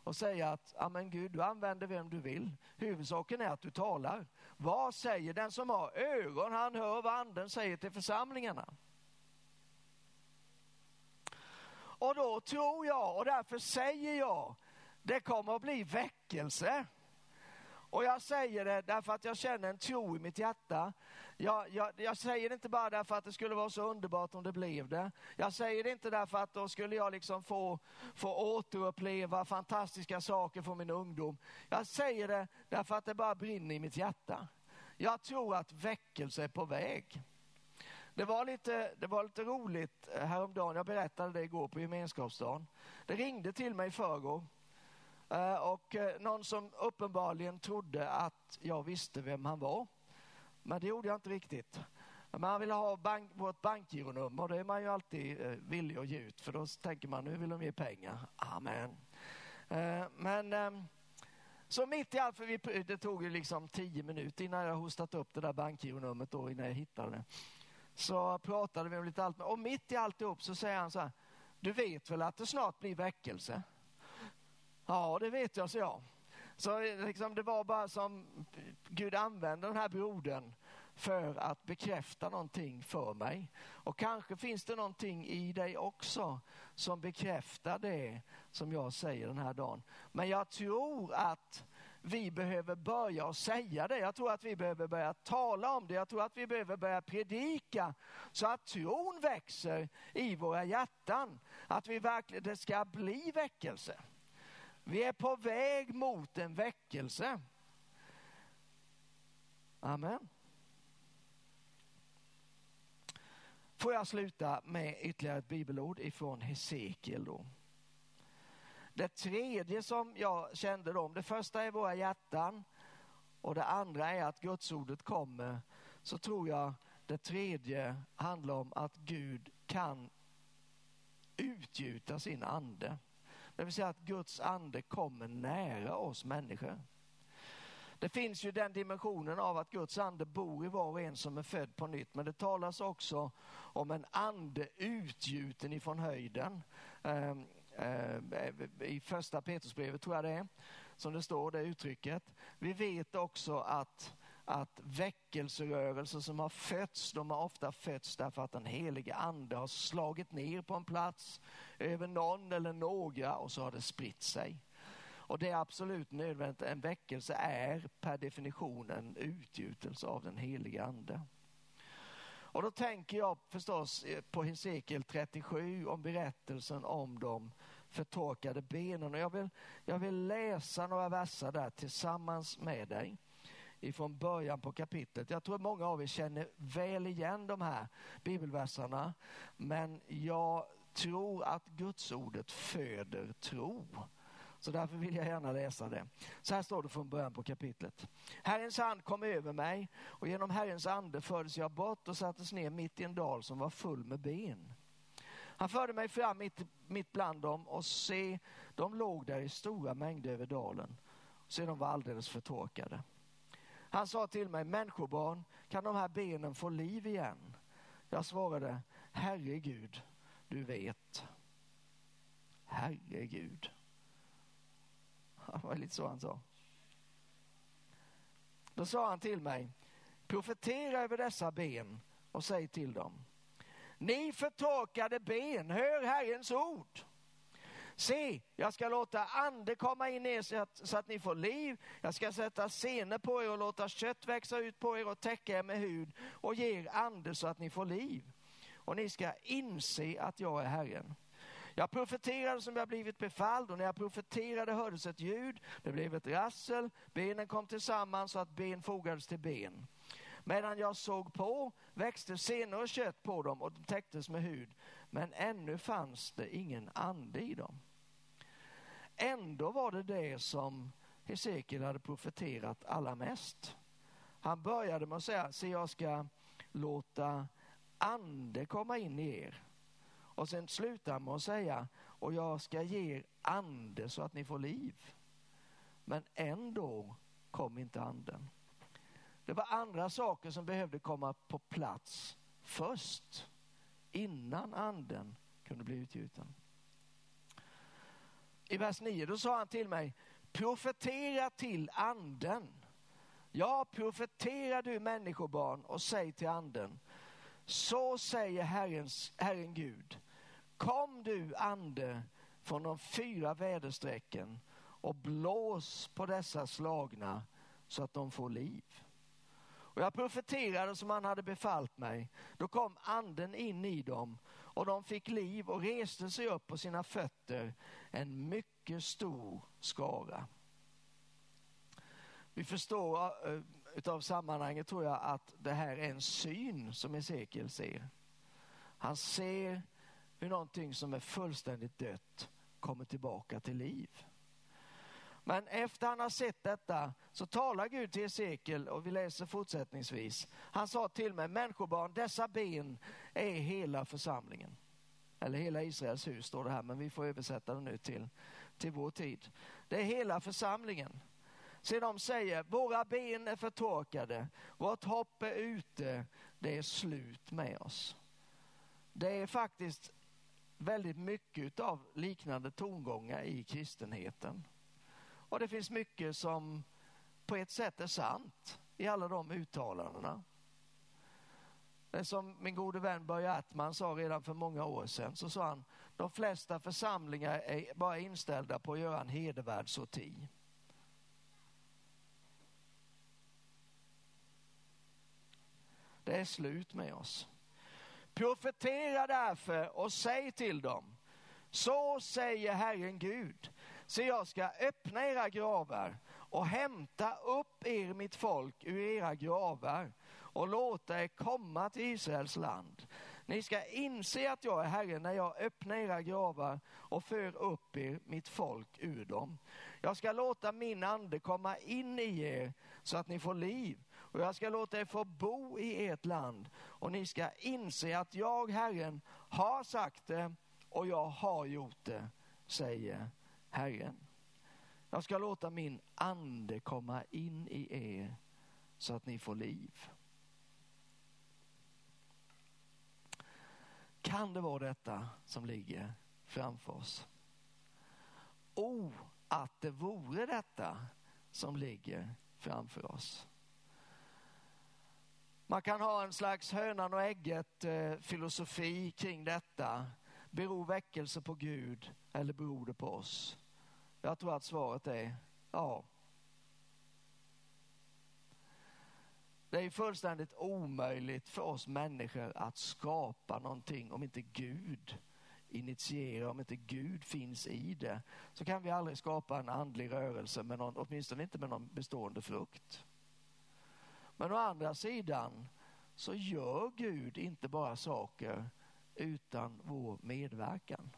Och säga att, ja men Gud, du använder vem du vill. Huvudsaken är att du talar. Vad säger den som har ögon? Han hör vad anden säger till församlingarna. Och då tror jag, och därför säger jag, det kommer att bli väckelse. Och jag säger det därför att jag känner en tro i mitt hjärta. Jag, jag, jag, säger det inte bara därför att det skulle vara så underbart om det blev det. Jag säger det inte därför att då skulle jag liksom få, få återuppleva fantastiska saker från min ungdom. Jag säger det därför att det bara brinner i mitt hjärta. Jag tror att väckelse är på väg. Det var, lite, det var lite roligt eh, häromdagen, jag berättade det igår på gemenskapsdagen. Det ringde till mig i förrgår Eh, och eh, någon som uppenbarligen trodde att jag visste vem han var. Men det gjorde jag inte riktigt. Men han ville ha bank, vårt bankgironummer och det är man ju alltid eh, villig att ge ut för då tänker man nu vill de ge pengar. Amen. Men ehm, så mitt i allt, för vi, det tog ju liksom tio minuter innan jag hostat upp det där bankgironumret då innan jag hittade det. Så pratade vi om lite allt och mitt i alltihop så säger han så här, du vet väl att det snart blir väckelse? Ja, det vet jag, så jag. Så liksom, det var bara som Gud använde den här brodern för att bekräfta någonting för mig. Och kanske finns det någonting i dig också som bekräftar det som jag säger den här dagen. Men jag tror att vi behöver börja och säga det. Jag tror att vi behöver börja tala om det. Jag tror att vi behöver börja predika så att tron växer i våra hjärtan. Att vi verkligen, det ska bli väckelse. Vi är på väg mot en väckelse. Amen. Får jag sluta med ytterligare ett bibelord ifrån Hesekiel då. Det tredje som jag kände då, det första är våra hjärtan och det andra är att Gudsordet kommer. Så tror jag det tredje handlar om att Gud kan utgjuta sin ande. Det vill säga att Guds ande kommer nära oss människor. Det finns ju den dimensionen av att Guds ande bor i var och en som är född på nytt. Men det talas också om en ande utgjuten ifrån höjden. Ehm, eh, I första Petrusbrevet tror jag det är, som det står det uttrycket. Vi vet också att att väckelserörelser som har fötts, de har ofta fötts därför att den helige ande har slagit ner på en plats över någon eller några och så har det spritt sig. Och det är absolut nödvändigt. En väckelse är per definition en utgjutelse av den helige ande. Och då tänker jag förstås eh, på Hesekiel 37 om berättelsen om de förtorkade benen. Och jag vill, jag vill läsa några verser där tillsammans med dig ifrån början på kapitlet. Jag tror att många av er känner väl igen de här bibelverserna. Men jag tror att Gudsordet föder tro. Så därför vill jag gärna läsa det. Så här står det från början på kapitlet. Herrens hand kom över mig och genom Herrens ande fördes jag bort och sattes ner mitt i en dal som var full med ben. Han förde mig fram mitt, mitt bland dem och se, de låg där i stora mängder över dalen. Se, de var alldeles förtorkade. Han sa till mig, människobarn, kan de här benen få liv igen? Jag svarade, Herregud, du vet. Herregud. Det var lite så han sa. Då sa han till mig, profetera över dessa ben och säg till dem. Ni förtorkade ben, hör Herrens ord. Se, jag ska låta ande komma in i er så att, så att ni får liv. Jag ska sätta senor på er och låta kött växa ut på er och täcka er med hud och ge er ande så att ni får liv. Och ni ska inse att jag är Herren. Jag profeterade som jag blivit befalld och när jag profeterade hördes ett ljud, det blev ett rassel, benen kom tillsammans så att ben fogades till ben. Medan jag såg på växte senor och kött på dem och de täcktes med hud, men ännu fanns det ingen ande i dem. Ändå var det det som Hesekiel hade profeterat allra mest. Han började med att säga, se jag ska låta ande komma in i er. Och sen slutar han med att säga, och jag ska ge er ande så att ni får liv. Men ändå kom inte anden. Det var andra saker som behövde komma på plats först, innan anden kunde bli utgjuten. I vers 9 då sa han till mig, profetera till anden. Ja, profetera du människobarn och säg till anden, så säger Herrens, Herren Gud, kom du ande från de fyra väderstrecken och blås på dessa slagna så att de får liv. Och jag profeterade som han hade befallt mig. Då kom anden in i dem och de fick liv och reste sig upp på sina fötter, en mycket stor skara. Vi förstår av utav sammanhanget tror jag att det här är en syn som Hesekiel ser. Han ser hur någonting som är fullständigt dött kommer tillbaka till liv. Men efter han har sett detta så talar Gud till Hesekiel och vi läser fortsättningsvis. Han sa till mig, människobarn, dessa ben är hela församlingen. Eller hela Israels hus står det här, men vi får översätta det nu till, till vår tid. Det är hela församlingen. Se de säger, våra ben är förtorkade, vårt hopp är ute, det är slut med oss. Det är faktiskt väldigt mycket av liknande tongångar i kristenheten. Och det finns mycket som på ett sätt är sant i alla de uttalandena. Det som min gode vän Börje Attman sa redan för många år sedan, så sa han, de flesta församlingar är bara inställda på att göra en hedervärd sorti. Det är slut med oss. Profetera därför och säg till dem, så säger Herren Gud, se jag ska öppna era gravar och hämta upp er, mitt folk, ur era gravar och låta er komma till Israels land. Ni ska inse att jag är Herren när jag öppnar era gravar och för upp er, mitt folk, ur dem. Jag ska låta min ande komma in i er så att ni får liv och jag ska låta er få bo i ert land och ni ska inse att jag, Herren, har sagt det och jag har gjort det, säger Herren. Jag ska låta min ande komma in i er så att ni får liv. Kan det vara detta som ligger framför oss? O, att det vore detta som ligger framför oss. Man kan ha en slags hönan och ägget eh, filosofi kring detta. Beror väckelse på Gud eller beror det på oss? Jag tror att svaret är ja. Det är fullständigt omöjligt för oss människor att skapa någonting om inte Gud initierar, om inte Gud finns i det. Så kan vi aldrig skapa en andlig rörelse, med någon, åtminstone inte med någon bestående frukt. Men å andra sidan så gör Gud inte bara saker utan vår medverkan.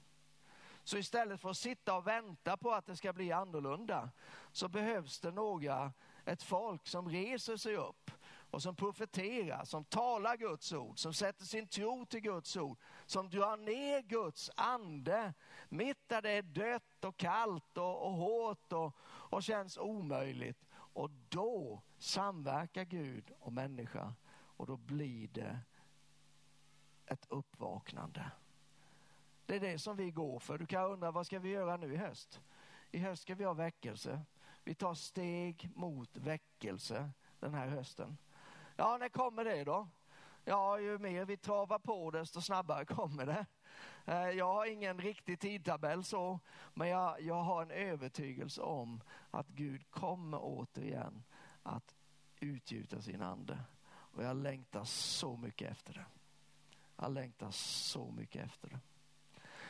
Så istället för att sitta och vänta på att det ska bli annorlunda så behövs det några, ett folk som reser sig upp och som profeterar, som talar Guds ord, som sätter sin tro till Guds ord, som drar ner Guds ande mitt där det är dött och kallt och, och hårt och, och känns omöjligt. Och då samverkar Gud och människa och då blir det ett uppvaknande. Det är det som vi går för. Du kan undra vad ska vi göra nu i höst? I höst ska vi ha väckelse. Vi tar steg mot väckelse den här hösten. Ja, när kommer det då? Ja, ju mer vi travar på desto snabbare kommer det. Eh, jag har ingen riktig tidtabell så, men jag, jag har en övertygelse om att Gud kommer återigen att utgjuta sin ande. Och jag längtar så mycket efter det. Jag längtar så mycket efter det.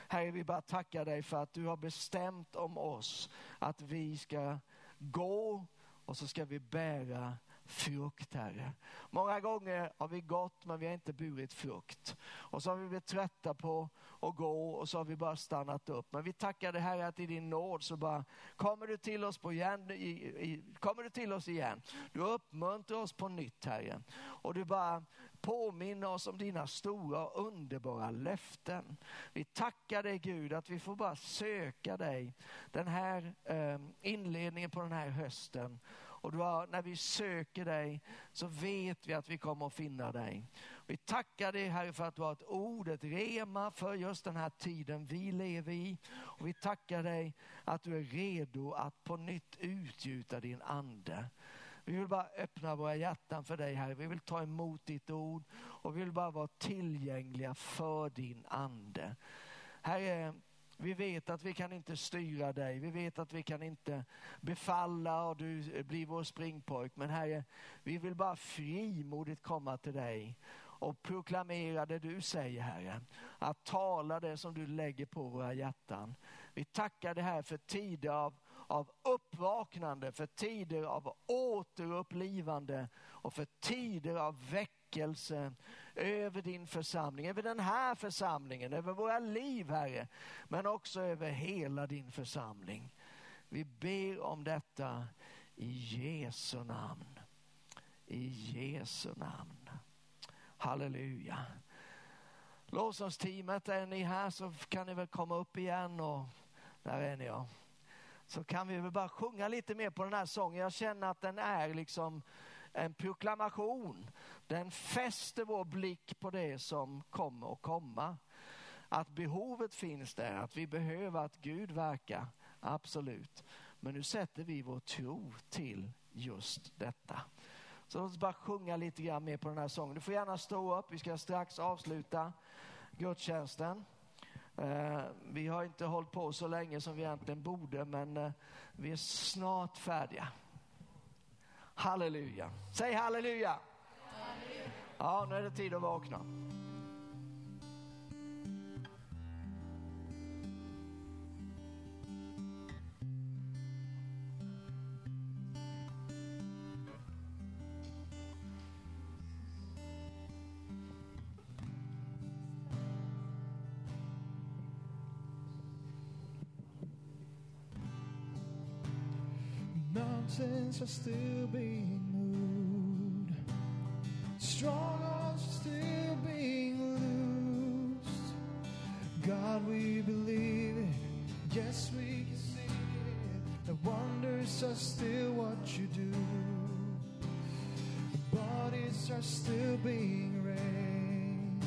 Herre, vi bara tackar dig för att du har bestämt om oss att vi ska gå och så ska vi bära frukt, Herre. Många gånger har vi gått men vi har inte burit frukt. Och så har vi blivit trötta på att gå och så har vi bara stannat upp. Men vi tackar dig Herre att i din nåd så bara kommer du till oss, på igen, i, i, kommer du till oss igen. Du uppmuntrar oss på nytt Herre. Och du bara påminner oss om dina stora och underbara löften. Vi tackar dig Gud att vi får bara söka dig den här eh, inledningen på den här hösten och har, när vi söker dig så vet vi att vi kommer att finna dig. Vi tackar dig Herre för att du har ett ord, ett rema för just den här tiden vi lever i. Och vi tackar dig att du är redo att på nytt utgjuta din ande. Vi vill bara öppna våra hjärtan för dig Herre. Vi vill ta emot ditt ord och vi vill bara vara tillgängliga för din ande. Herre, vi vet att vi kan inte styra dig. Vi vet att vi kan inte befalla och du blir vår springpojk. Men Herre, vi vill bara frimodigt komma till dig och proklamera det du säger Herre. Att tala det som du lägger på våra hjärtan. Vi tackar dig här för tider av, av uppvaknande, för tider av återupplivande och för tider av väckelse över din församling, över den här församlingen, över våra liv Herre, men också över hela din församling. Vi ber om detta i Jesu namn. I Jesu namn. Halleluja. Lovsångsteamet, är ni här så kan ni väl komma upp igen och där är ni ja. Så kan vi väl bara sjunga lite mer på den här sången. Jag känner att den är liksom en proklamation. Den fäster vår blick på det som kommer att komma. Att behovet finns där, att vi behöver att Gud verkar, absolut. Men nu sätter vi vår tro till just detta. Så låt oss bara sjunga lite grann mer på den här sången. Du får gärna stå upp, vi ska strax avsluta gudstjänsten. Eh, vi har inte hållit på så länge som vi egentligen borde, men eh, vi är snart färdiga. Halleluja. Säg halleluja. Ja, nu är det tid att vakna. mountains are still being wonders are still what you do. Bodies are still being raised.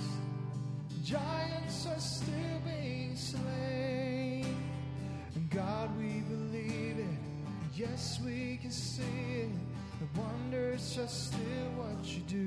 Giants are still being slain. God, we believe it. Yes, we can see it. The wonders are still what you do.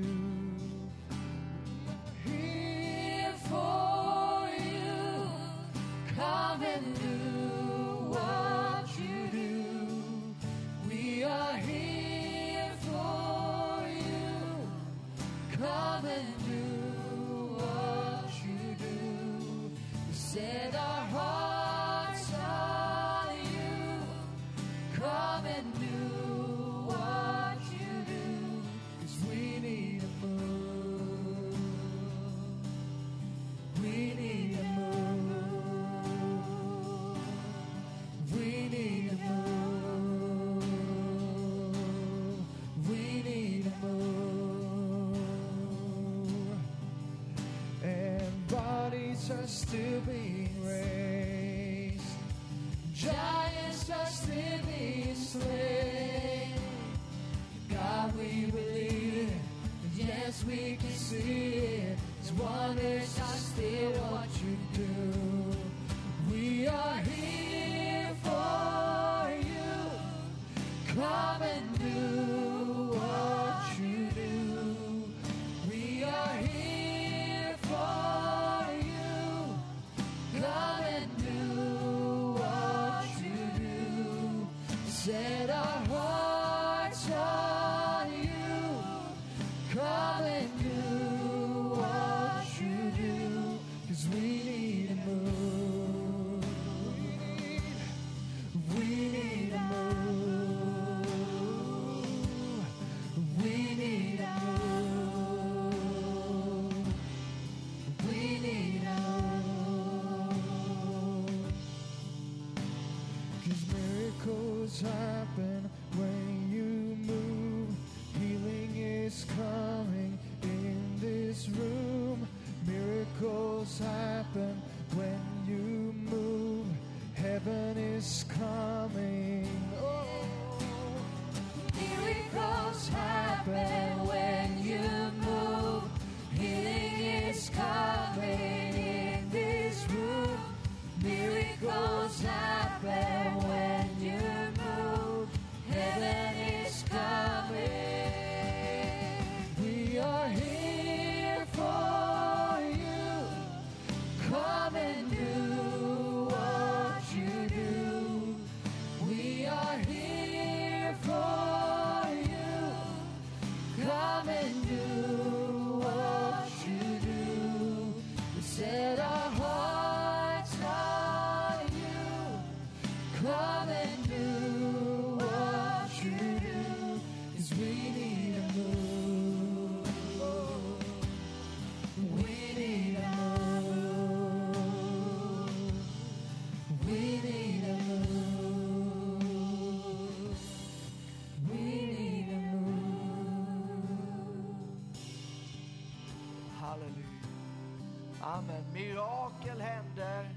Mirakel händer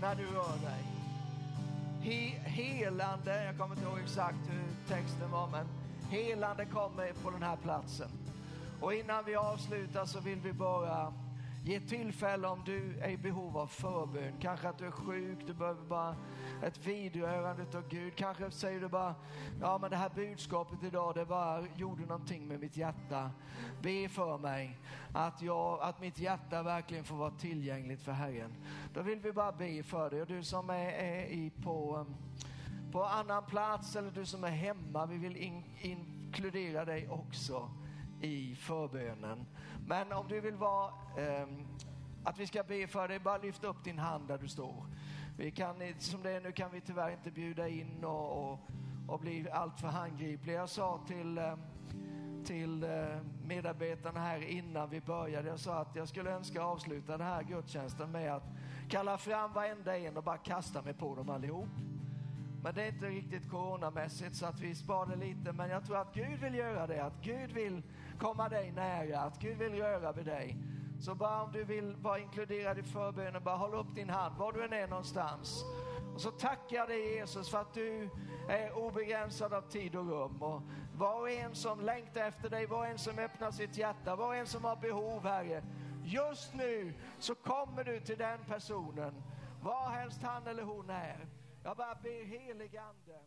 när du rör dig. He, helande, jag kommer inte ihåg exakt hur texten var, men helande kommer på den här platsen. Och innan vi avslutar så vill vi bara ge tillfälle om du är i behov av förbön. Kanske att du är sjuk, du behöver bara ett vidrörande av Gud. Kanske säger du bara, ja men det här budskapet idag, det bara gjorde någonting med mitt hjärta. Be för mig att, jag, att mitt hjärta verkligen får vara tillgängligt för Herren. Då vill vi bara be för dig. Och du som är, är i på, um, på annan plats eller du som är hemma, vi vill in, inkludera dig också i förbönen. Men om du vill vara, eh, att vi ska be för dig, bara lyft upp din hand där du står. Vi kan, som det är nu kan vi tyvärr inte bjuda in och, och, och bli alltför handgripliga. Jag sa till, ehm, eh, till medarbetarna här innan vi började, jag sa att jag skulle önska avsluta den här gudstjänsten med att kalla fram varenda en och bara kasta mig på dem allihop. Men det är inte riktigt coronamässigt så att vi sparar lite. Men jag tror att Gud vill göra det. Att Gud vill komma dig nära. Att Gud vill röra vid dig. Så bara om du vill vara inkluderad i förbönen, bara håll upp din hand var du än är någonstans. Och så tackar jag dig Jesus för att du är obegränsad av tid och rum. Och var och en som längtar efter dig, var och en som öppnar sitt hjärta, var och en som har behov Herre. Just nu så kommer du till den personen, var helst han eller hon är. Jag bara ber helig Ande.